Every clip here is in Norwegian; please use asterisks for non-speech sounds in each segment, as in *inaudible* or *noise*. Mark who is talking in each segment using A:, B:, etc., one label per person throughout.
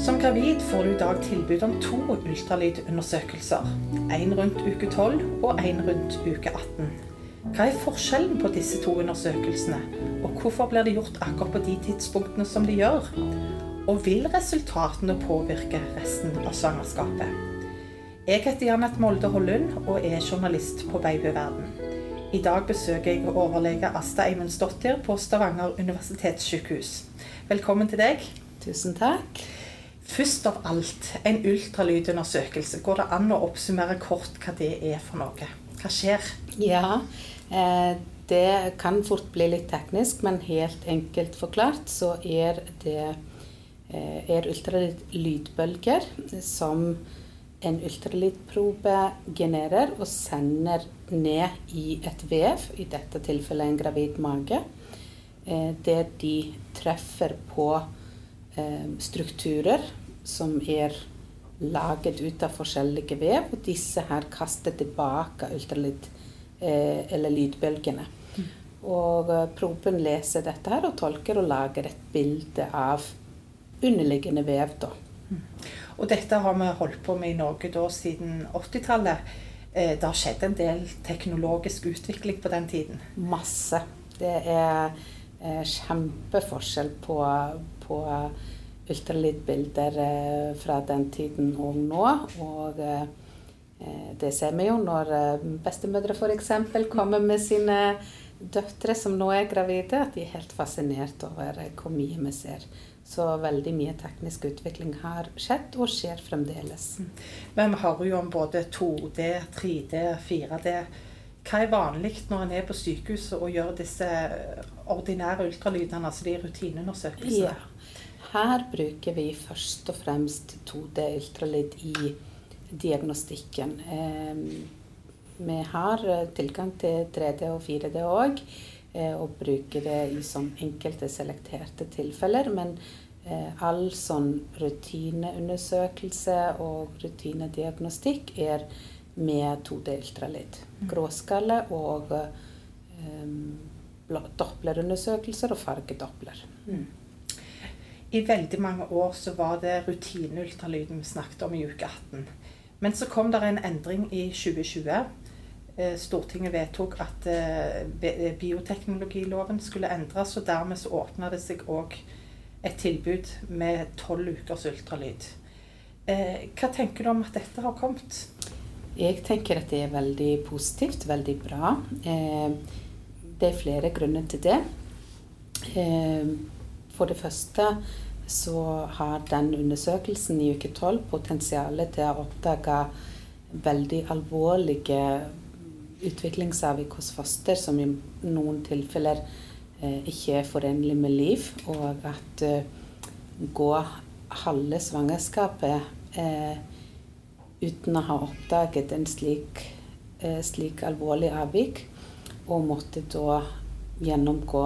A: Som gravid får du i dag tilbud om to ultralydundersøkelser. En rundt uke 12 og en rundt uke 18. Hva er forskjellen på disse to undersøkelsene, og hvorfor blir det gjort akkurat på de tidspunktene som de gjør? Og vil resultatene påvirke resten av svangerskapet? Jeg heter Janet Molde Hollund og er journalist på Babyverden. I dag besøker jeg overlege Asta Eimundsdottir på Stavanger universitetssykehus. Velkommen til deg.
B: Tusen takk.
A: Først av alt, en ultralydundersøkelse. Går det an å oppsummere kort hva det er for noe? Hva skjer?
B: Ja, eh, det kan fort bli litt teknisk, men helt enkelt forklart så er det eh, er ultralydbølger som en ultralydprobe genererer og sender ned i et vev, i dette tilfellet en gravid mage, eh, der de treffer på strukturer som er laget ut av forskjellige vev, og disse her kaster tilbake ultralyd, eh, eller lydbølgene. Og proben leser dette her og tolker og lager et bilde av underliggende vev. da.
A: Og dette har vi holdt på med i Norge da siden 80-tallet. Eh, det har skjedd en del teknologisk utvikling på den tiden?
B: Masse. Det er eh, kjempeforskjell på, på ultralydbilder eh, fra den tiden og nå. Og det ser vi jo når bestemødre f.eks. kommer med sine døtre som nå er gravide, at de er helt fascinert over hvor mye vi ser. Så veldig mye teknisk utvikling har skjedd, og skjer fremdeles. Mm.
A: Men vi hører jo om både 2D, 3D, 4D. Hva er vanlig når en er på sykehuset og gjør disse ordinære ultralydene, altså de rutineundersøkelsene? Ja.
B: Her bruker vi først og fremst 2D ultralyd i diagnostikken. Eh, vi har tilgang til 3D og 4D òg. Eh, og bruker det i som enkelte selekterte tilfeller. Men eh, all sånn rutineundersøkelse og rutinediagnostikk er med 2D-ultralyd. Mm. Gråskalle og um, Dopplerundersøkelser og fargedoppler. Mm.
A: I veldig mange år så var det rutineultralyden vi snakket om i uke 18. Men så kom det en endring i 2020 Eh, Stortinget vedtok at eh, bioteknologiloven skulle endres, og dermed så åpna det seg òg et tilbud med tolv ukers ultralyd. Eh, hva tenker du om at dette har kommet?
B: Jeg tenker at det er veldig positivt, veldig bra. Det er flere grunner til det. For det første så har den undersøkelsen i uke 12 potensial til å oppdage veldig alvorlige utviklingsavvik hos foster som i noen tilfeller eh, ikke er forenlig med liv, og at eh, gå halve svangerskapet eh, uten å ha oppdaget en slik, eh, slik alvorlig avvik, og måtte da gjennomgå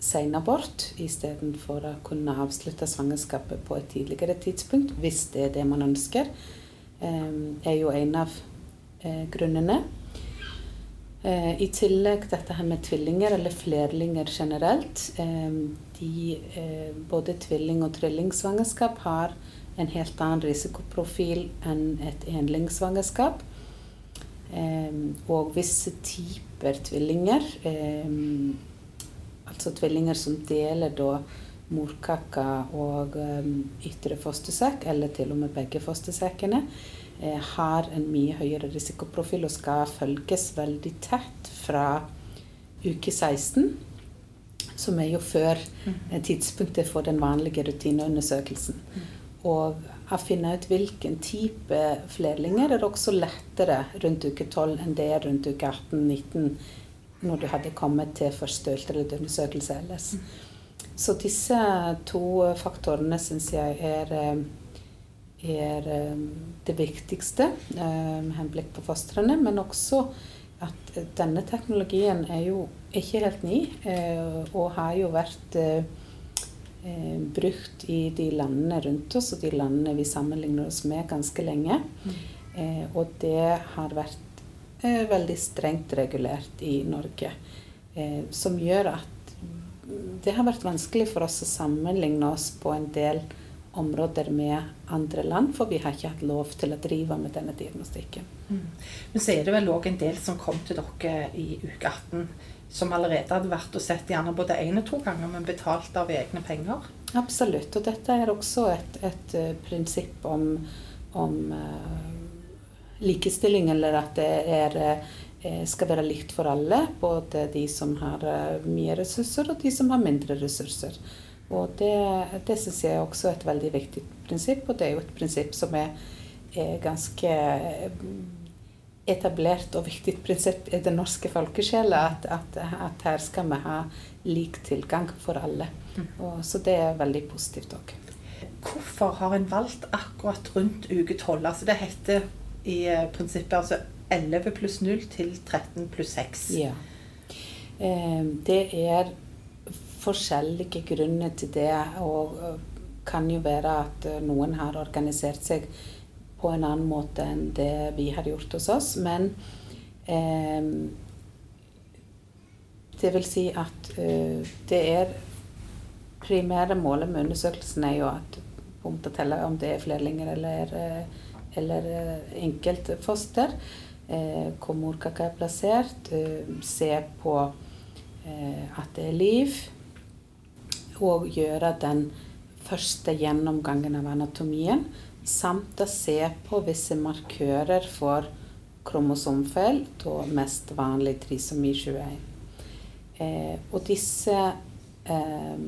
B: senabort istedenfor å kunne avslutte svangerskapet på et tidligere tidspunkt, hvis det er det man ønsker, eh, er jo en av eh, grunnene. Eh, I tillegg dette her med tvillinger, eller flerlinger generelt. De, både tvilling- og trillingsvangerskap har en helt annen risikoprofil enn et enlingssvangerskap. Og visse typer tvillinger, altså tvillinger som deler da morkaka og ytre fostersekk, eller til og med begge fostersekkene, Eh, har en mye høyere risikoprofil og skal følges veldig tett fra uke 16, som er jo før mm. tidspunktet for den vanlige rutineundersøkelsen. Og å finne ut hvilken type flerlinger er også lettere rundt uke 12 enn det er rundt uke 18-19 når du hadde kommet til første ultralydundersøkelse ellers. Så disse to faktorene syns jeg er eh, er eh, det viktigste eh, med henblikk på fostrene. Men også at denne teknologien er jo ikke helt ny, eh, og har jo vært brukt i de landene rundt oss og de landene vi sammenligner oss med ganske lenge. Mm. Og det har vært veldig strengt regulert i Norge. Som gjør at det har vært vanskelig for oss å sammenligne oss på en del områder med andre land, for vi har ikke hatt lov til å drive med denne diagnostikken.
A: Mm. Men så er det vel òg en del som kom til dere i uke 18, som allerede hadde vært og sett gjerne både én og to ganger, men betalt av egne penger?
B: Absolutt. Og dette er også et, et uh, prinsipp om, om uh, likestilling, eller at det er, uh, skal være likt for alle. Både de som har mye ressurser, og de som har mindre ressurser. Og det, det syns jeg er et veldig viktig prinsipp, og det er jo et prinsipp som er, er ganske etablert og viktig prinsipp i den norske folkesjela, at, at, at, her skal vi ha lik tilgang for alle. Mm. Og, så det er veldig positivt òg.
A: Hvorfor har en valgt akkurat rundt uke 12? Altså det heter i eh, prinsippet altså 11 pluss 0 til 13 pluss 6.
B: Ja. Eh, det er forskjellige grunner til det. Og kan jo være at eh, noen har organisert seg på en annen måte enn det vi har gjort hos oss. Men eh, det vil si at eh, det er primære målet med undersøkelsen er jo at punkt å telle om det er flerlinger eller, eh, eller eh, enkeltfoster. Eh, hvor morkaka er plassert. se på at det er liv og gjøre den første gjennomgangen av anatomien, samt å se på visse markører for kromosomfeil, da mest vanlig trisomi 21. Eh, og disse eh,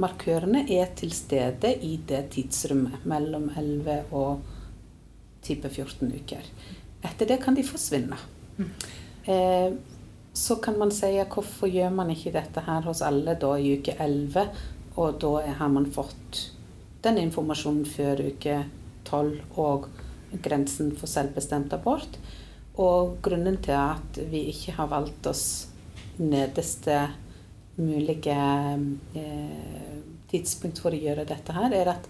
B: markørene er til stede i det tidsrommet mellom 11 og type 14 uker. Etter det kan de forsvinne. Eh, så kan man si hvorfor gjør man ikke dette her hos alle da i uke 11, og da har man fått den informasjonen før uke 12 og grensen for selvbestemt abort. Og grunnen til at vi ikke har valgt oss nederste mulige eh, tidspunkt for å gjøre dette her, er at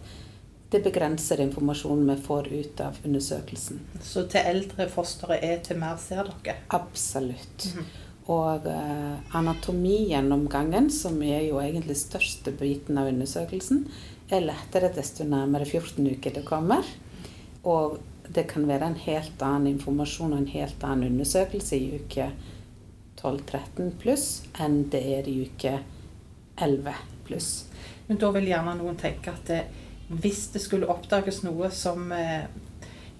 B: det begrenser informasjonen vi får ut av undersøkelsen.
A: Så til eldre fostre er til mer ser dere?
B: Absolutt. Mm -hmm. Og eh, anatomigjennomgangen, som er jo egentlig største biten av undersøkelsen, er lettere desto nærmere 14 uker det kommer. Og det kan være en helt annen informasjon og en helt annen undersøkelse i uke 12-13 pluss enn det er i uke 11 pluss.
A: Men da vil gjerne noen tenke at det, hvis det skulle oppdages noe som eh,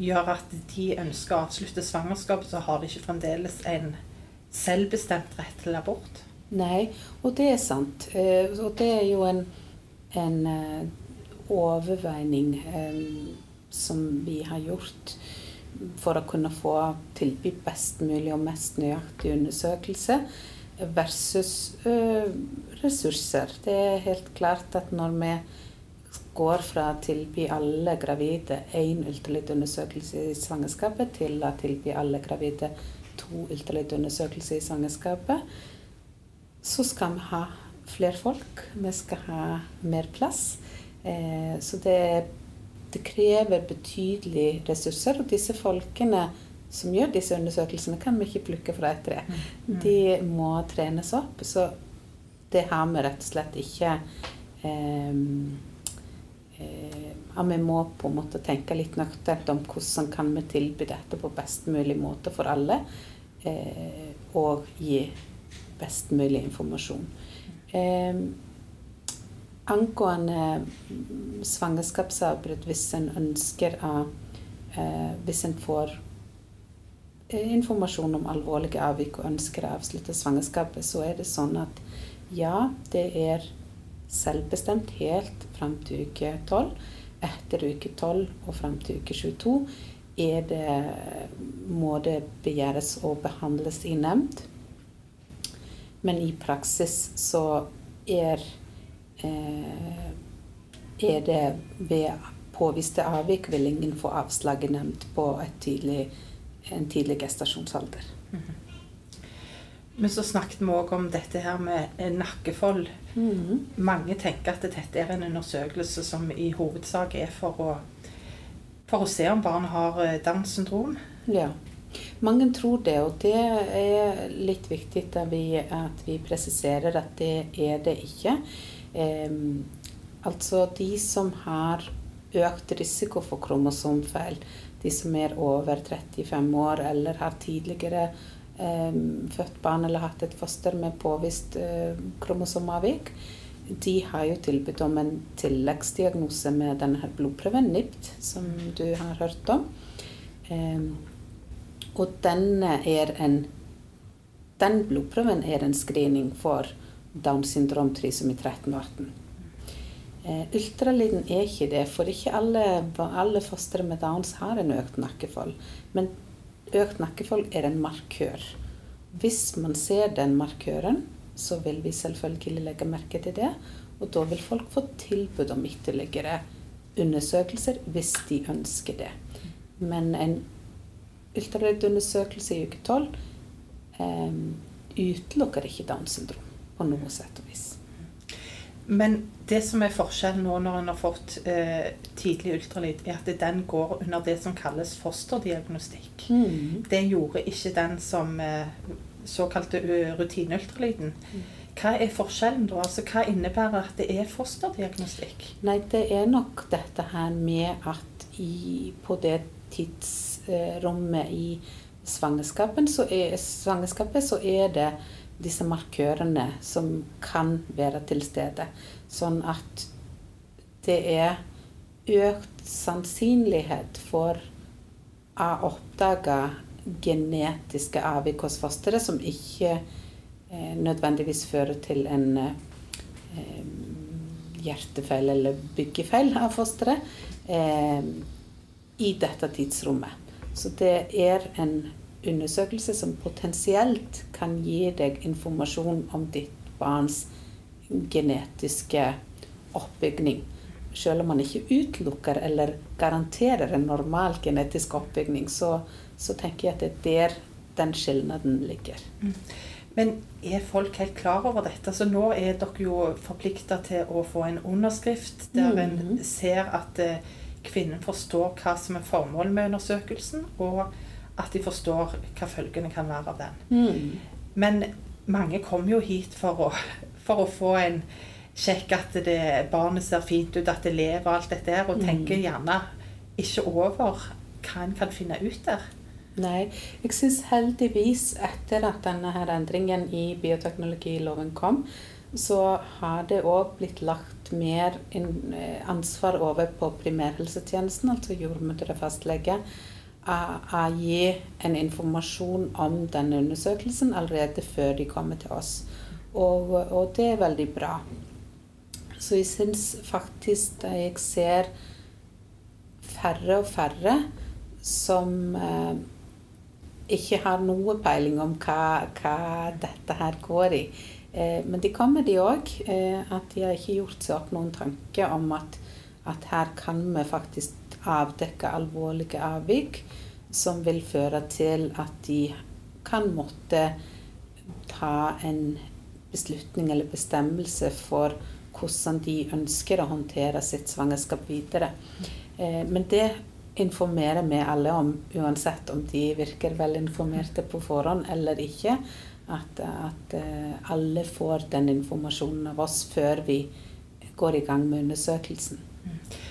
A: gjør at de ønsker å avslutte svangerskapet, så har de ikke fremdeles en selvbestemt rett til abort.
B: Nei, og det er sant. Eh, og det er jo en, en eh, overveining eh, som vi har gjort for å kunne få tilby best mulig og mest nøyaktig undersøkelse versus ressurser. Det er helt klart at når vi går fra å tilby alle gravide én ultralydundersøkelse i svangerskapet til å tilby alle gravide to ultralydundersøkelser i svangerskapet, så skal vi ha flere folk. Vi skal ha mer plass. Eh, så det, det krever betydelige ressurser. Og disse folkene som gjør disse undersøkelsene, kan vi ikke plukke fra et tre. Mm. Mm. De må trenes opp. Så det har vi rett og slett ikke eh, eh, ja, Vi må på en måte tenke litt nøkternt om hvordan kan vi tilby dette på best mulig måte for alle eh, og gi best mulig informasjon. Eh, angående svangerskapsavbrudd, hvis en ønsker å eh, Hvis en får eh, informasjon om alvorlige avvik og ønsker å avslutte svangerskapet, så er det sånn at ja, det er selvbestemt helt fram til uke 12. Etter uke 12 og fram til uke 22 det, må det begjæres og behandles i nemnd. Men i praksis så er, er det ved påviste avvik vil ingen få avslag i nemnd på tidlig, en tidlig gestasjonsalder. Mm -hmm.
A: Men så snakket vi òg om dette her med nakkefold. Mm -hmm. Mange tenker at dette er en undersøkelse som i hovedsak er for å for å se om barn har eh, Downs syndrom.
B: Ja. Mange tror det, og det er litt viktig at vi, at vi presiserer at det er det ikke. Altså de som har økt risiko for kromosomfeil, de som er over 35 år eller har tidligere eh, født barn eller hatt et foster med påvist eh, kromosomavvik, de har jo tilbud om en tilleggsdiagnose med denne blodprøven, NIPT, som du har hørt om. Eh, og den en den blodprøven er en screening for Downs syndrom trisomi 13 og 18. Eh, ultralyden er ikke det, for ikke alle, alle fostre med Downs har en økt nakkefold. Men økt nakkefold er en markør. Hvis man ser den markøren, så vil vi selvfølgelig legge merke til det. Og da vil folk få tilbud om ytterligere undersøkelser hvis de ønsker det. Men en ultralydundersøkelse i uke 12 eh, utelukker ikke Downs syndrom på noe sett og vis.
A: Men det som er forskjellen nå når en har fått eh, tidlig ultralyd, er at den går under det som kalles fosterdiagnostikk. Mm. Det gjorde ikke den som eh, såkalte rutineultralyden. Mm. Hva er forskjellen da? Altså, hva innebærer at det er fosterdiagnostikk?
B: Nei, Det er nok dette her med at i, på det tidsrommet i svangerskapet så er, svangerskapet så er det disse markørene som kan være til stede. Sånn at det er økt sannsynlighet for å oppdage genetiske avvik hos fosteret som ikke eh, nødvendigvis fører til en eh, hjertefeil eller byggefeil av fosteret eh, i dette tidsrommet. Så det er en undersøkelse som potensielt kan gi deg informasjon om ditt barns genetiske oppbygning. Selv om man ikke utelukker eller garanterer en normal genetisk oppbygning, så, så tenker jeg at det er der den skilnaden ligger. Mm.
A: Men er folk helt klar over dette? Så nå er dere jo forplikta til å få en underskrift der mm. en ser at eh, kvinnen forstår hva som er formålet med undersøkelsen, og at de forstår hva følgene kan være av den. Mm. Men mange kommer jo hit for å, for å få en sjekk at det, barnet ser fint ut, at det lever, og alt dette her, og mm. tenker gjerne ikke over hva en kan finne ut der.
B: Nei, jeg syns heldigvis etter at denne her endringen i bioteknologiloven kom, så har det òg blitt lagt mer eh, ansvar over på primærhelsetjenesten, altså jordmødre fastlege å gi en informasjon om denne undersøkelsen allerede før de kommer til oss. Og, og det er veldig bra. Så jeg syns faktisk at jeg ser færre og færre som eh, ikke har noe peiling om hva, hva dette her går i. Eh, men de kommer, de òg. Eh, at de har ikke gjort seg opp noen tanke om at, at her kan vi faktisk avdekke alvorlige avvik som vil føre til at de kan måtte ta en beslutning eller bestemmelse for hvordan de ønsker å håndtere sitt svangerskap videre. Eh, men det informerer vi alle om, uansett om de virker velinformerte på forhånd eller ikke. At, at eh, alle får den informasjonen av oss før vi går i gang med undersøkelsen.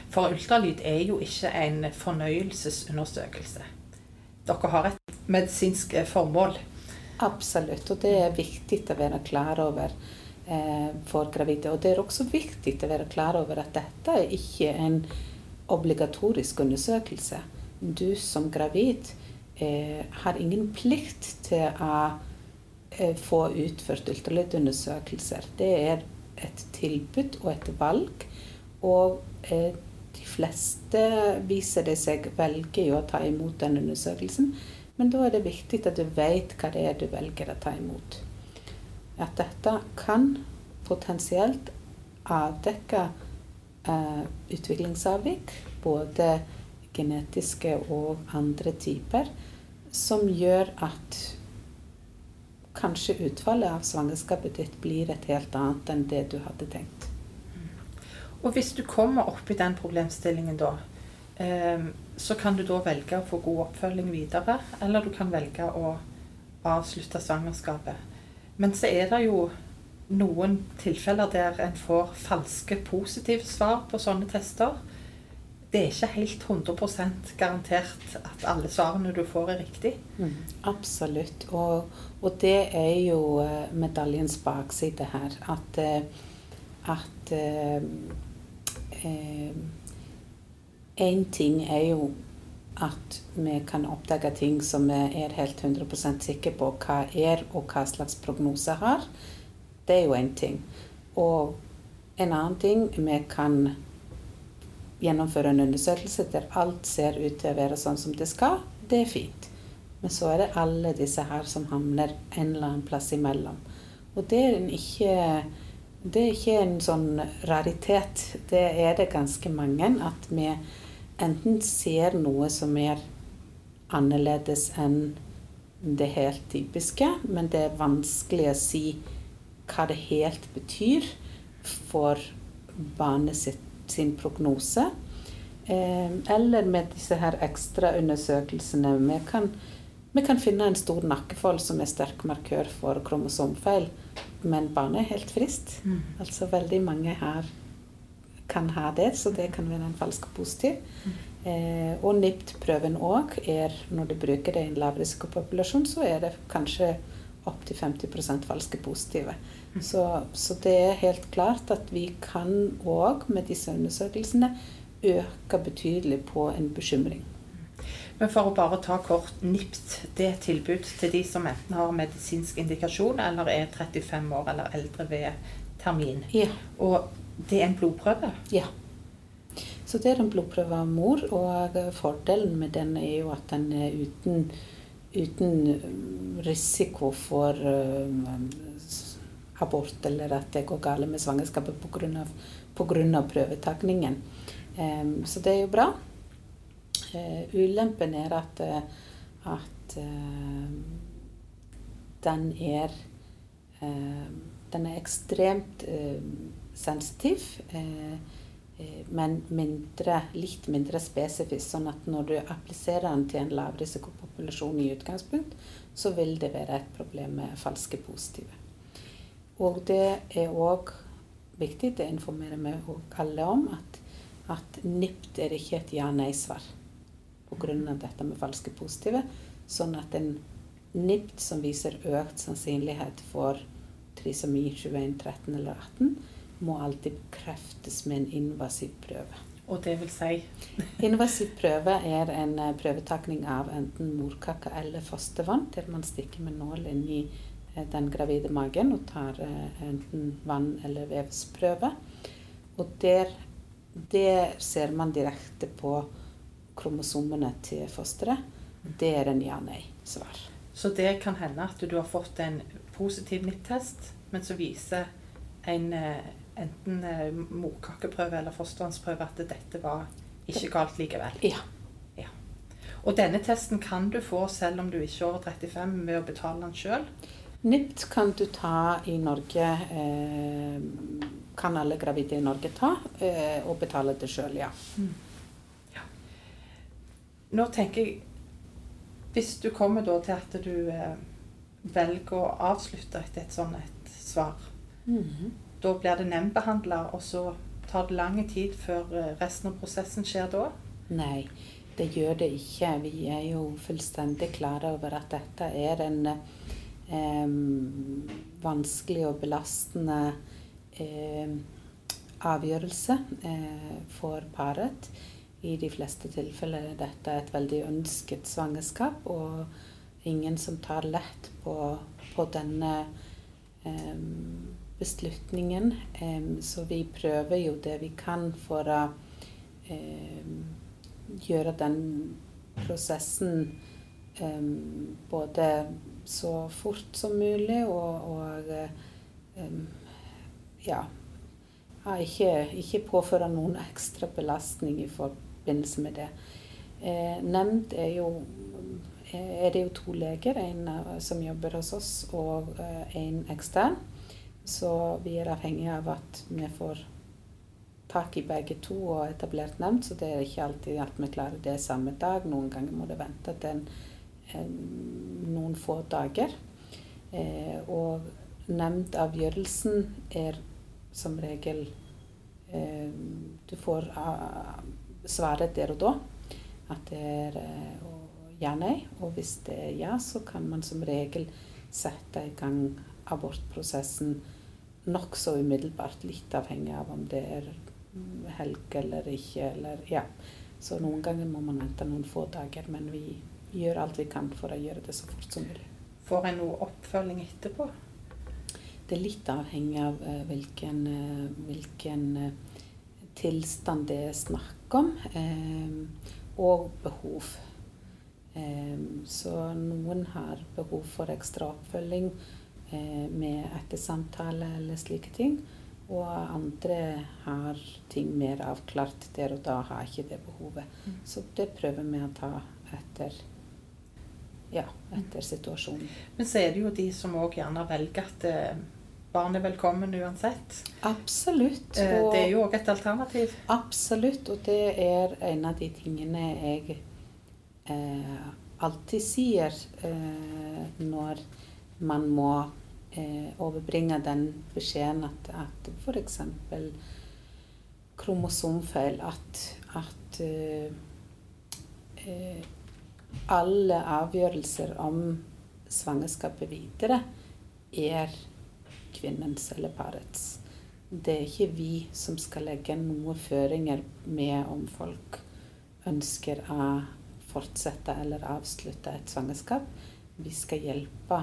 A: For ultralyd er jo ikke en fornøyelsesundersøkelse. Dere har et medisinsk eh, formål.
B: Absolutt, og det er viktig å være klar over eh, for gravide. Og det er også viktig å være klar over at dette er ikke en obligatorisk undersøkelse. Du som gravid eh, har ingen plikt til å eh, få utført ultralydundersøkelser. Det er et tilbud og et valg. Og eh, fleste viser det seg velger å ta imot den undersøkelsen. Men da er det viktig at du vet hva det er du velger å ta imot. At dette kan potensielt avdekke eh, utviklingsavvik, både genetiske og andre typer, som gjør at kanskje utfallet av svangerskapet ditt blir et helt annet enn det du hadde tenkt.
A: Og hvis du kommer opp i den problemstillingen da, ehm, så kan du da velge å få god oppfølging videre, eller du kan velge å avslutte svangerskapet. Men så er det jo noen tilfeller der en får falske positive svar på sånne tester. Det er ikke helt 100% garantert at alle svarene du får, er riktig.
B: Mm, absolutt. Og, og, det er jo eh, medaljens bakside her. At, eh, at Én eh, ting er jo at vi kan oppdage ting som vi er helt 100 sikre på hva er, og hva slags prognose har. Det er jo én ting. Og en annen ting vi kan gjennomføre en undersøkelse der alt ser ut til å være sånn som det skal. Det er fint. Men så er det alle disse her som havner en eller annen plass imellom. Og det er en ikke, det er ikke en sånn raritet. Det er det ganske mange. At vi enten ser noe som er annerledes enn det helt typiske, men det er vanskelig å si hva det helt betyr for barnet sin prognose. Eh, eller med disse her ekstraundersøkelsene. Vi kan, vi kan finne en stor nakkefold som er sterk markør for kromosomfeil, men barnet er helt friskt. Mm. Altså veldig mange her kan ha det, så det kan være en falsk positiv. Mm. Eh, og NIPT-prøven òg er, når du bruker det i en lavrisikopopulasjon, så er det kanskje opptil 50 falske positive. Mm. Så, så, det er helt klart at vi kan òg med disse undersøkelsene øke betydelig på en bekymring.
A: Men for å bare ta kort NIPT, det er et tilbud til de som enten har medisinsk indikasjon eller er 35 år eller eldre ved termin.
B: Ja.
A: Og det er en blodprøve?
B: Ja. Så det er en blodprøve av mor, og fordelen med den er jo at den er uten, uten um, risiko for um, abort, eller at det går galt med svangerskapet pga. prøvetakningen. Um, så det er jo bra. Uh, ulempen er at, uh, at uh, den er den er ekstremt sensitiv, eh, eh, men mindre, litt mindre spesifisk. Sånn at når du appliserer den til en lavrisikopopulasjon i utgangspunkt, så vil det være et problem med falske positive. Og det er òg viktig, det informerer vi alle om, at, at NIPT er ikke et ja-nei-svar pga. dette med falske positive. Sånn at en NIPT som viser økt sannsynlighet for trisomi 21, 13 eller 18, må alltid bekreftes med en invasiv prøve.
A: Og det vil si? *laughs*
B: invasiv prøve er en eh, prøvetakning av enten morkake eller fostervann, der man stikker med nål inn i eh, den gravide magen og tar eh, enten vann- eller vevsprøve. Og der, der ser man direkte på kromosomene til fosteret. Det er en ja-nei-svar.
A: Så det kan hende at du har fått en positiv NIPT-test, men så viser en enten eh, morkakeprøve eller fostervannsprøve at dette var ikke galt likevel.
B: Ja.
A: ja. Og denne testen kan du få selv om du ikke er over 35 ved å betale den sjøl?
B: NIPT kan du ta i Norge. Eh, kan alle gravide i Norge ta, eh, og betale det sjøl, ja. Mm.
A: Nå tenker jeg Hvis du kommer da til at du eh, velger å avslutte etter et sånt et svar mm -hmm da blir det nemndbehandla, og så tar det lang tid før eh, resten av prosessen skjer da?
B: Nei, det gjør det ikke. Vi er jo fullstendig klare over at dette er en eh, vanskelig og belastende eh, avgjørelse eh, for paret. I de fleste tilfeller er dette et veldig ønsket svangerskap, og ingen som tar lett på, på denne eh, beslutningen. Så vi prøver jo det vi kan for å gjøre den prosessen både så fort som mulig og, og ja ikke, ikke påføre noen ekstra belastning i forbindelse med det. Eh, nevnt er jo er det jo to leger, en som jobber hos oss og eh, en ekstern. Så vi er avhengig av at vi får tak i begge to og etablert nemnd. Så det er ikke alltid at vi klarer det samme dag. Noen ganger må det vente til en, en, noen få dager. Eh, og nemndavgjørelsen er som regel eh, Du får uh, svaret der og da. At det er uh, ja-nei. Og hvis det er ja, så kan man som regel sette i gang abortprosessen nokså umiddelbart. Litt avhengig av om det er helg eller ikke. Eller, ja. Så noen ganger må man vente noen få dager. Men vi gjør alt vi kan for å gjøre det så fort som mulig.
A: Får en noe oppfølging etterpå?
B: Det er litt avhengig av uh, hvilken, uh, hvilken tilstand det er snakk om, og behov. så noen har behov for ekstra oppfølging med ettersamtale eller slike ting. Og andre har ting mer avklart der og da, har ikke det behovet. Mm. Så det prøver vi å ta etter ja, etter situasjonen.
A: Men så er det jo de som òg gjerne velger at eh, barn er velkommen uansett.
B: Absolutt.
A: Og, det er jo òg et alternativ.
B: Absolutt, og det er en av de tingene jeg eh, alltid sier eh, når man må eh, overbringe den beskjeden at, at f.eks. kromosomfeil At, at eh, alle avgjørelser om svangerskapet videre er kvinnens eller parets. Det er ikke vi som skal legge noen føringer med om folk ønsker å fortsette eller avslutte et svangerskap. Vi skal hjelpe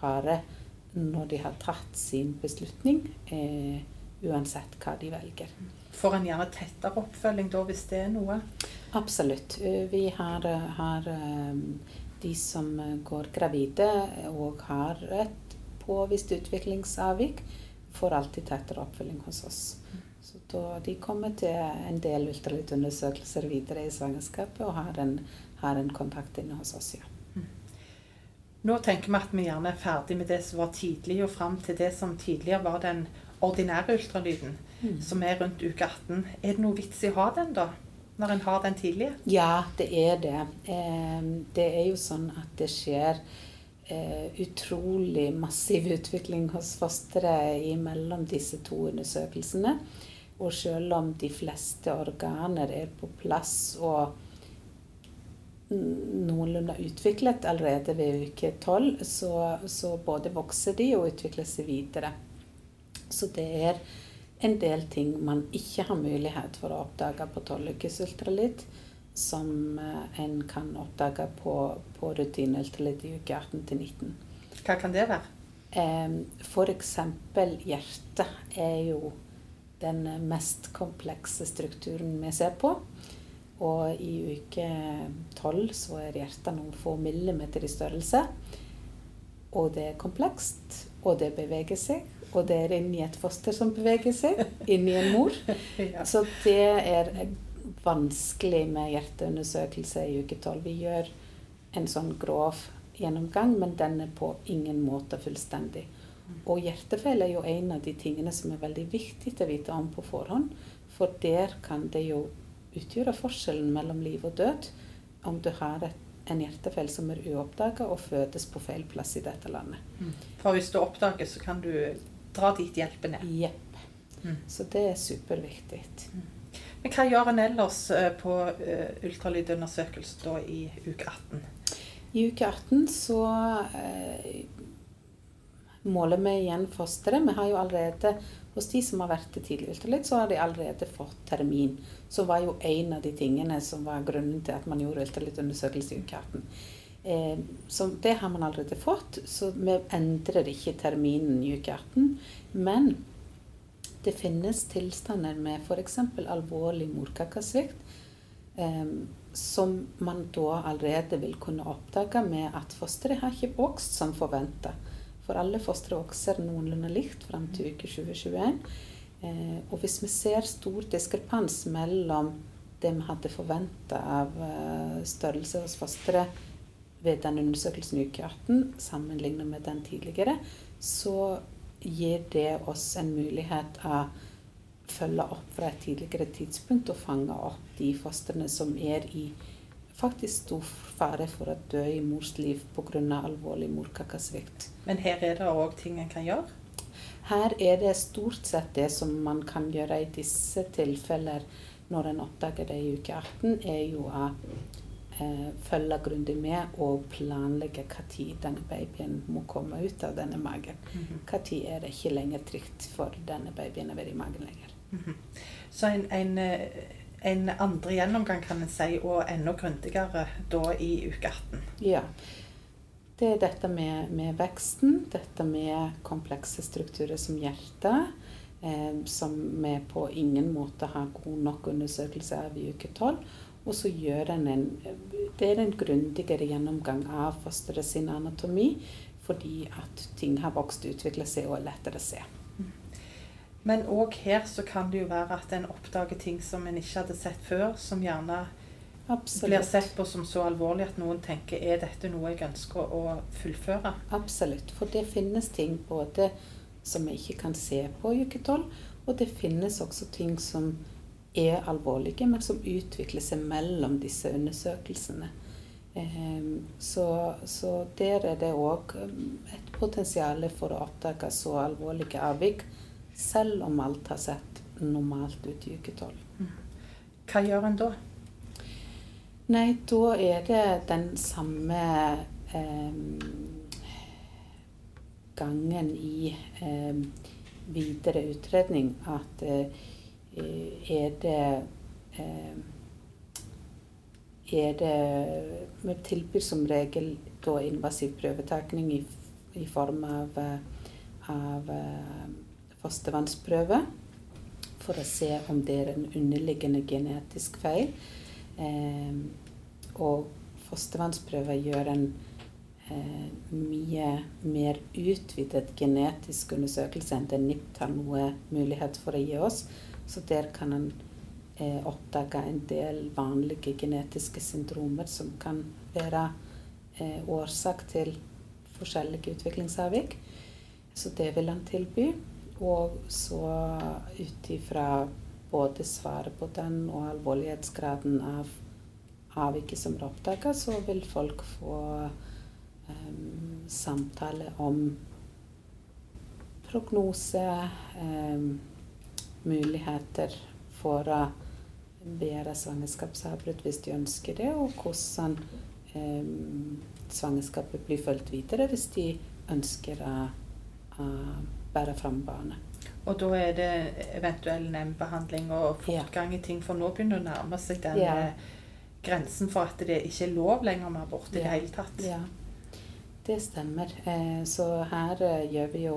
B: paret når de har tatt sin beslutning, eh, uansett hva de velger.
A: Får en gjerne tettere oppfølging da hvis det er noe?
B: Absolutt. Eh, vi har, eh, har, eh, de som går gravide og har et påvist utviklingsavvik, får alltid tettere oppfølging hos oss. Så da, de kommer til en del ultralydundersøkelser videre i svangerskapet og har en, har en kontakt inne hos oss, ja.
A: Nå tenker vi at vi gjerne er ferdig med det som var tidlig, og fram til det som tidligere var den ordinære ultralyden, mm. som er rundt uke 18. Er det noe vits i å ha den, da? når en har den tidlige?
B: Ja, det er det. Det er jo sånn at det skjer utrolig massiv utvikling hos fosteret imellom disse to undersøkelsene. Og selv om de fleste organer er på plass og noenlunde utviklet allerede ved uke tolv, så, så både vokser de og utvikler seg videre. Så det er en del ting man ikke har mulighet for å oppdage på tolvukes ultralyd, som eh, en kan oppdage på, på rutineultralyd i uke 18 til 19.
A: Hva kan det være?
B: F.eks. hjertet er jo den mest komplekse strukturen vi ser på. Og i uke 12 så er hjertet noen få millimeter i størrelse. Og det er komplekst, og det beveger seg og det er inni et foster som beveger seg, *laughs* inni en mor. Så det er vanskelig med hjerteundersøkelse i uke tolv. Vi gjør en sånn grov gjennomgang, men den er på ingen måte fullstendig. Og hjertefeil er jo en av de tingene som er veldig viktig å vite om på forhånd. For der kan det jo utgjøre forskjellen mellom liv og død om du har et, en hjertefeil som er uoppdaga og fødes på feil plass i dette landet.
A: Mm. For hvis du oppdager, så kan du dra dit hjelpen er.
B: Jepp. Mm. Så det er superviktig. Mm.
A: Men hva gjør en ellers eh, på uh, ultralydundersøkelse da i uke 18?
B: I uke 18 så uh, måler vi igjen fosteret. Vi har jo allerede hos de som har vært til tidlig ultralyd, så har de allerede fått termin. Som var jo en av de tingene som var grunnen til at man gjorde ultralydundersøkelse i uke 18. Eh, så det har man allerede fått, så vi endrer ikke terminen i uke 18. Men det finnes tilstander med f.eks. alvorlig morkakesvikt eh, som man da allerede vil kunne oppdage med at fosteret har ikke vokst som forventa. For alle fostre vokser noenlunde likt fram til uke 2021. Eh, og hvis vi ser stor diskrepans mellom det vi hadde forventa av eh, størrelse hos fosteret ved den undersøkelsen i uke 18 sammenlignet med den tidligere, så gir det oss en mulighet av å følge opp fra et tidligere tidspunkt og fange opp de fostrene som er i faktisk stor fare for å dø i mors liv pga. alvorlig morkakesvikt.
A: Men her er det òg ting en kan gjøre?
B: Her er det stort sett det som man kan gjøre i disse tilfeller når en oppdager det i uke 18, er jo å eh, følge grundig med og planlegge når denne babyen må komme ut av denne magen. Når er det ikke lenger trygt for denne babyen å være i magen lenger.
A: Så en, en, en andre gjennomgang kan en si, og enda grundigere da i uke 18?
B: Ja. Det er dette med, med veksten, dette med komplekse strukturer som hjertet, eh, som vi på ingen måte har god nok undersøkelse av i uke 12. Og så gjør en en Det er en grundigere gjennomgang av fosteret sin anatomi, fordi at ting har vokst utvikla seg og er lettere å se.
A: Men òg her så kan det jo være at en oppdager ting som en ikke hadde sett før, som gjerne
B: Absolutt.
A: blir sett på som så alvorlig at noen tenker er dette noe jeg ønsker å fullføre?
B: Absolutt. For det finnes ting både som vi ikke kan se på i uke 12, og det finnes også ting som er alvorlige, men som utvikler seg mellom disse undersøkelsene. Ehm, så, så der er det òg et potensial for å oppdage så alvorlige avvik selv om alt har sett normalt ut i uke 12.
A: Hva gjør en da?
B: Nei, da er det den samme eh, gangen i eh, videre utredning at eh, er det eh, er det Vi tilbyr som regel da invasiv prøvetakning i, i form av, eh, av eh, fostervannsprøve for å se om det er en underliggende genetisk feil. Eh, og fostervannsprøver gjør en eh, mye mer utvidet genetisk undersøkelse enn det NIPT har noe mulighet for å gi oss. Så der kan en eh, oppdage en del vanlige genetiske syndromer som kan være eh, årsak til forskjellige utviklingsavvik. Så det vil han tilby. Og så ut ifra både svaret på den og alvorlighetsgraden av avviket som er oppdaga, så vil folk få um, samtale om prognose, um, muligheter for å begjære svangerskapsavbrudd hvis de ønsker det, og hvordan eh, svangerskapet blir fulgt videre hvis de ønsker å, å bære fram barnet.
A: Og da er det eventuell nemndbehandling og fortgang i ting, for nå begynner det å nærme seg den
B: Ja.
A: eh, grensen for at det ikke er lov lenger med abort i det hele tatt.
B: Ja, det stemmer. Eh, så her eh, gjør vi jo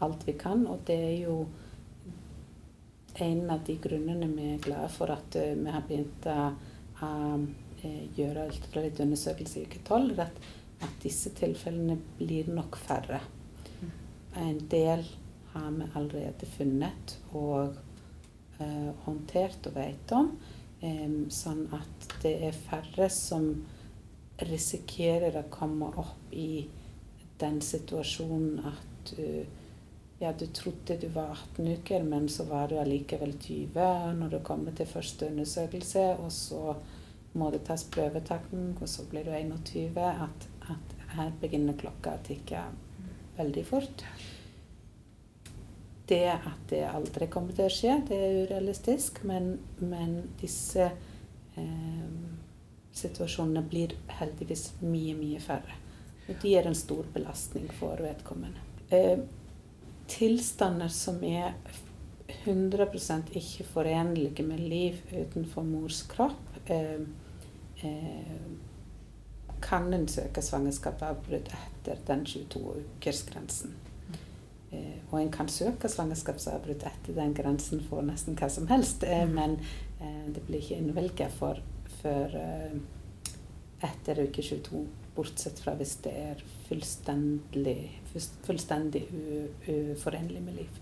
B: alt vi kan, og det er jo en av de grunnene vi er glade for at eh, vi har begynt å eh, gjøre ultralydundersøkelse i uke 12, at, at disse tilfellene blir nok færre. En del har vi allerede funnet og eh, håndtert og vet om. eh, sånn at det er færre som risikerer å komme opp i den situasjonen at du ja, du trodde du var 18 uker, men så var du allikevel 20 når du kommer til første undersøkelse, og så må det tas prøvetakken, og så blir du 21. At, at her begynner klokka å tikke veldig fort. Det at det aldri kommer til å skje, det er urealistisk, men, men disse eh, situasjonene blir heldigvis mye, mye færre. Og de er en stor belastning for vedkommende. Eh, tilstander som er 100% ikke forenlige med liv utenfor mors kropp, eh, eh, kan en søke svangerskapsavbrudd etter den 22-ukersgrensen. Eh, og en kan søke svangerskapsavbrudd etter den grensen for nesten hva som helst, eh, men eh, det blir ikke innvilget for før eh, etter uke 22, bortsett fra hvis det er fullstendig, fullstendig uforenlig med liv.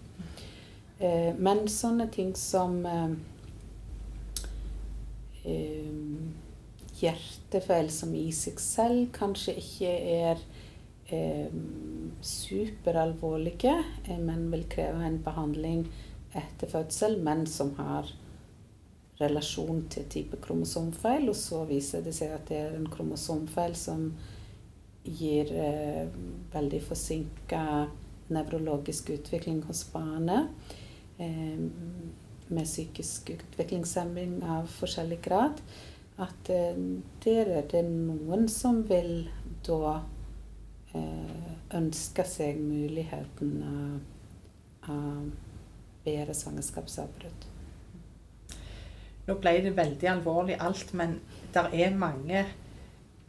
B: Eh, men sånne ting som eh, eh, hjertefeil som i seg selv kanskje ikke er eh, superalvorlige, eh, men vil kreve en behandling etter fødsel, men som har relasjon til type kromosomfeil, og så viser det seg at det er en kromosomfeil som gir eh, veldig forsinka nevrologisk utvikling hos barnet eh, med psykisk utviklingshemming av forskjellig grad, at eh, der er det noen som vil da eh, ønske seg muligheten av, av bedre svangerskapsavbrudd.
A: Nå ble det veldig alvorlig alt, men det er mange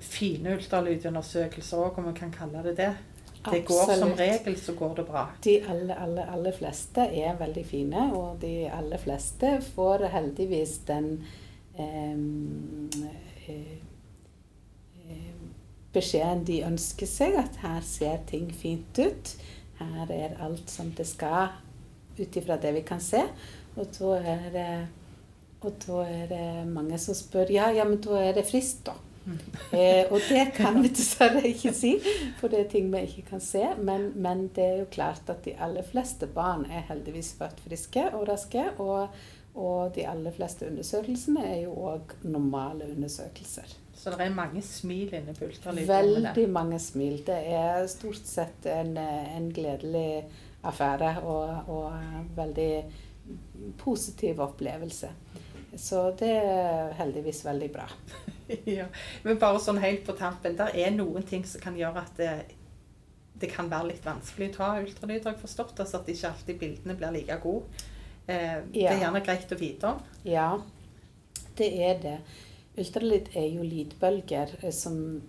A: fine ultralydundersøkelser òg, om vi kan kalle det det. Det går
B: Absolutt.
A: som regel så går det bra.
B: De aller, aller, aller fleste er veldig fine, og de aller fleste får heldigvis den eh, eh, eh, beskjeden de ønsker seg, at her ser ting fint ut. Her er alt som det skal, ut ifra det vi kan se. Og så er det, og da er det mange som spør ja, ja, men da er det frist, da. *laughs* Eh, og det kan vi dessverre ikke si, for det er ting vi ikke kan se. Men, men det er jo klart at de aller fleste barn er heldigvis født friske og raske. Og, og de aller fleste undersøkelsene er jo òg normale undersøkelser.
A: Så det er mange smil inne på ultralyd.
B: Veldig mange smil. Det er stort sett en, en gledelig affære og, og veldig positiv opplevelse. Så det er heldigvis veldig bra. *laughs*
A: ja. Men bare sånn helt på tampen, der er noen ting som kan gjøre at det, det kan være litt vanskelig å ta ultralyd, har jeg forstått. Altså at ikke alltid bildene blir like gode. Eh, Det er gjerne greit å vite om.
B: Ja, det er det. Ultralyd er jo lydbølger eh, som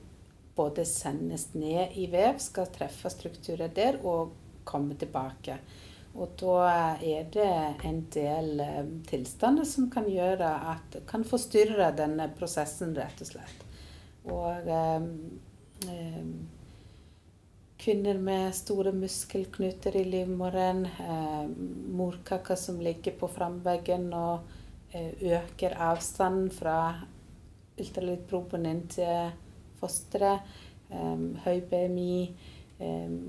B: både sendes ned i vev, skal treffe strukturer der, og komme tilbake. Og da er det en del eh, tilstander som kan gjøre at kan forstyrre denne prosessen, rett og slett. Og eh, eh, kvinner med store muskelknuter i livmoren, eh, morkaka som ligger på framveggen og eh, øker avstanden fra ultralydproben inn til fosteret, eh, høy BMI,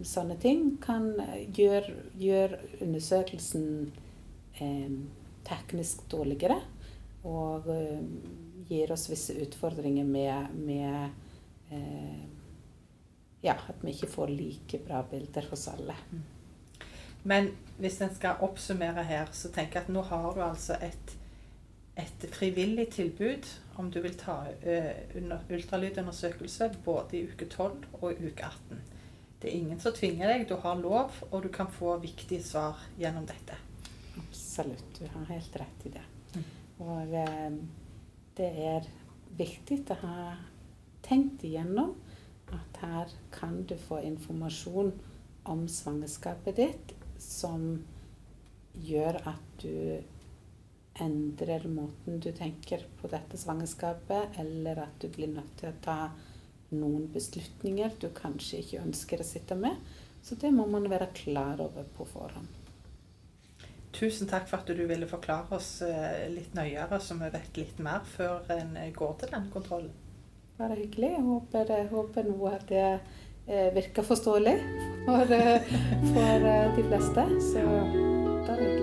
B: sånne ting kan gjøre, gjør undersøkelsen eh, teknisk dårligere. Og eh, gir oss visse utfordringer med, med eh, ja, at vi ikke får like bra bilder hos alle.
A: Men hvis en skal oppsummere her, så tenker jeg at nå har du altså et, et frivillig tilbud om du vil ta eh, under, ultralydundersøkelse både i uke 12 og uke 18. Det er ingen som tvinger deg, du har lov, og du kan få viktige svar gjennom dette.
B: Absolutt, du har helt rett i det.
A: Mm.
B: Og eh, det er viktig å ha tenkt igjennom at her kan du få informasjon om svangerskapet ditt som gjør at du endrer måten du tenker på dette svangerskapet, eller at du blir nødt til å ta noen beslutninger du kanskje ikke ønsker å sitte med. Så det må man være klar over på forhånd.
A: Tusen takk for at du ville forklare oss eh, litt nøyere, så vi vet litt mer før en eh, går til den kontrollen.
B: Bare hyggelig. Jeg håper, jeg håper nå at det eh, virker forståelig for, eh, for eh, de fleste. Så da det hyggelig.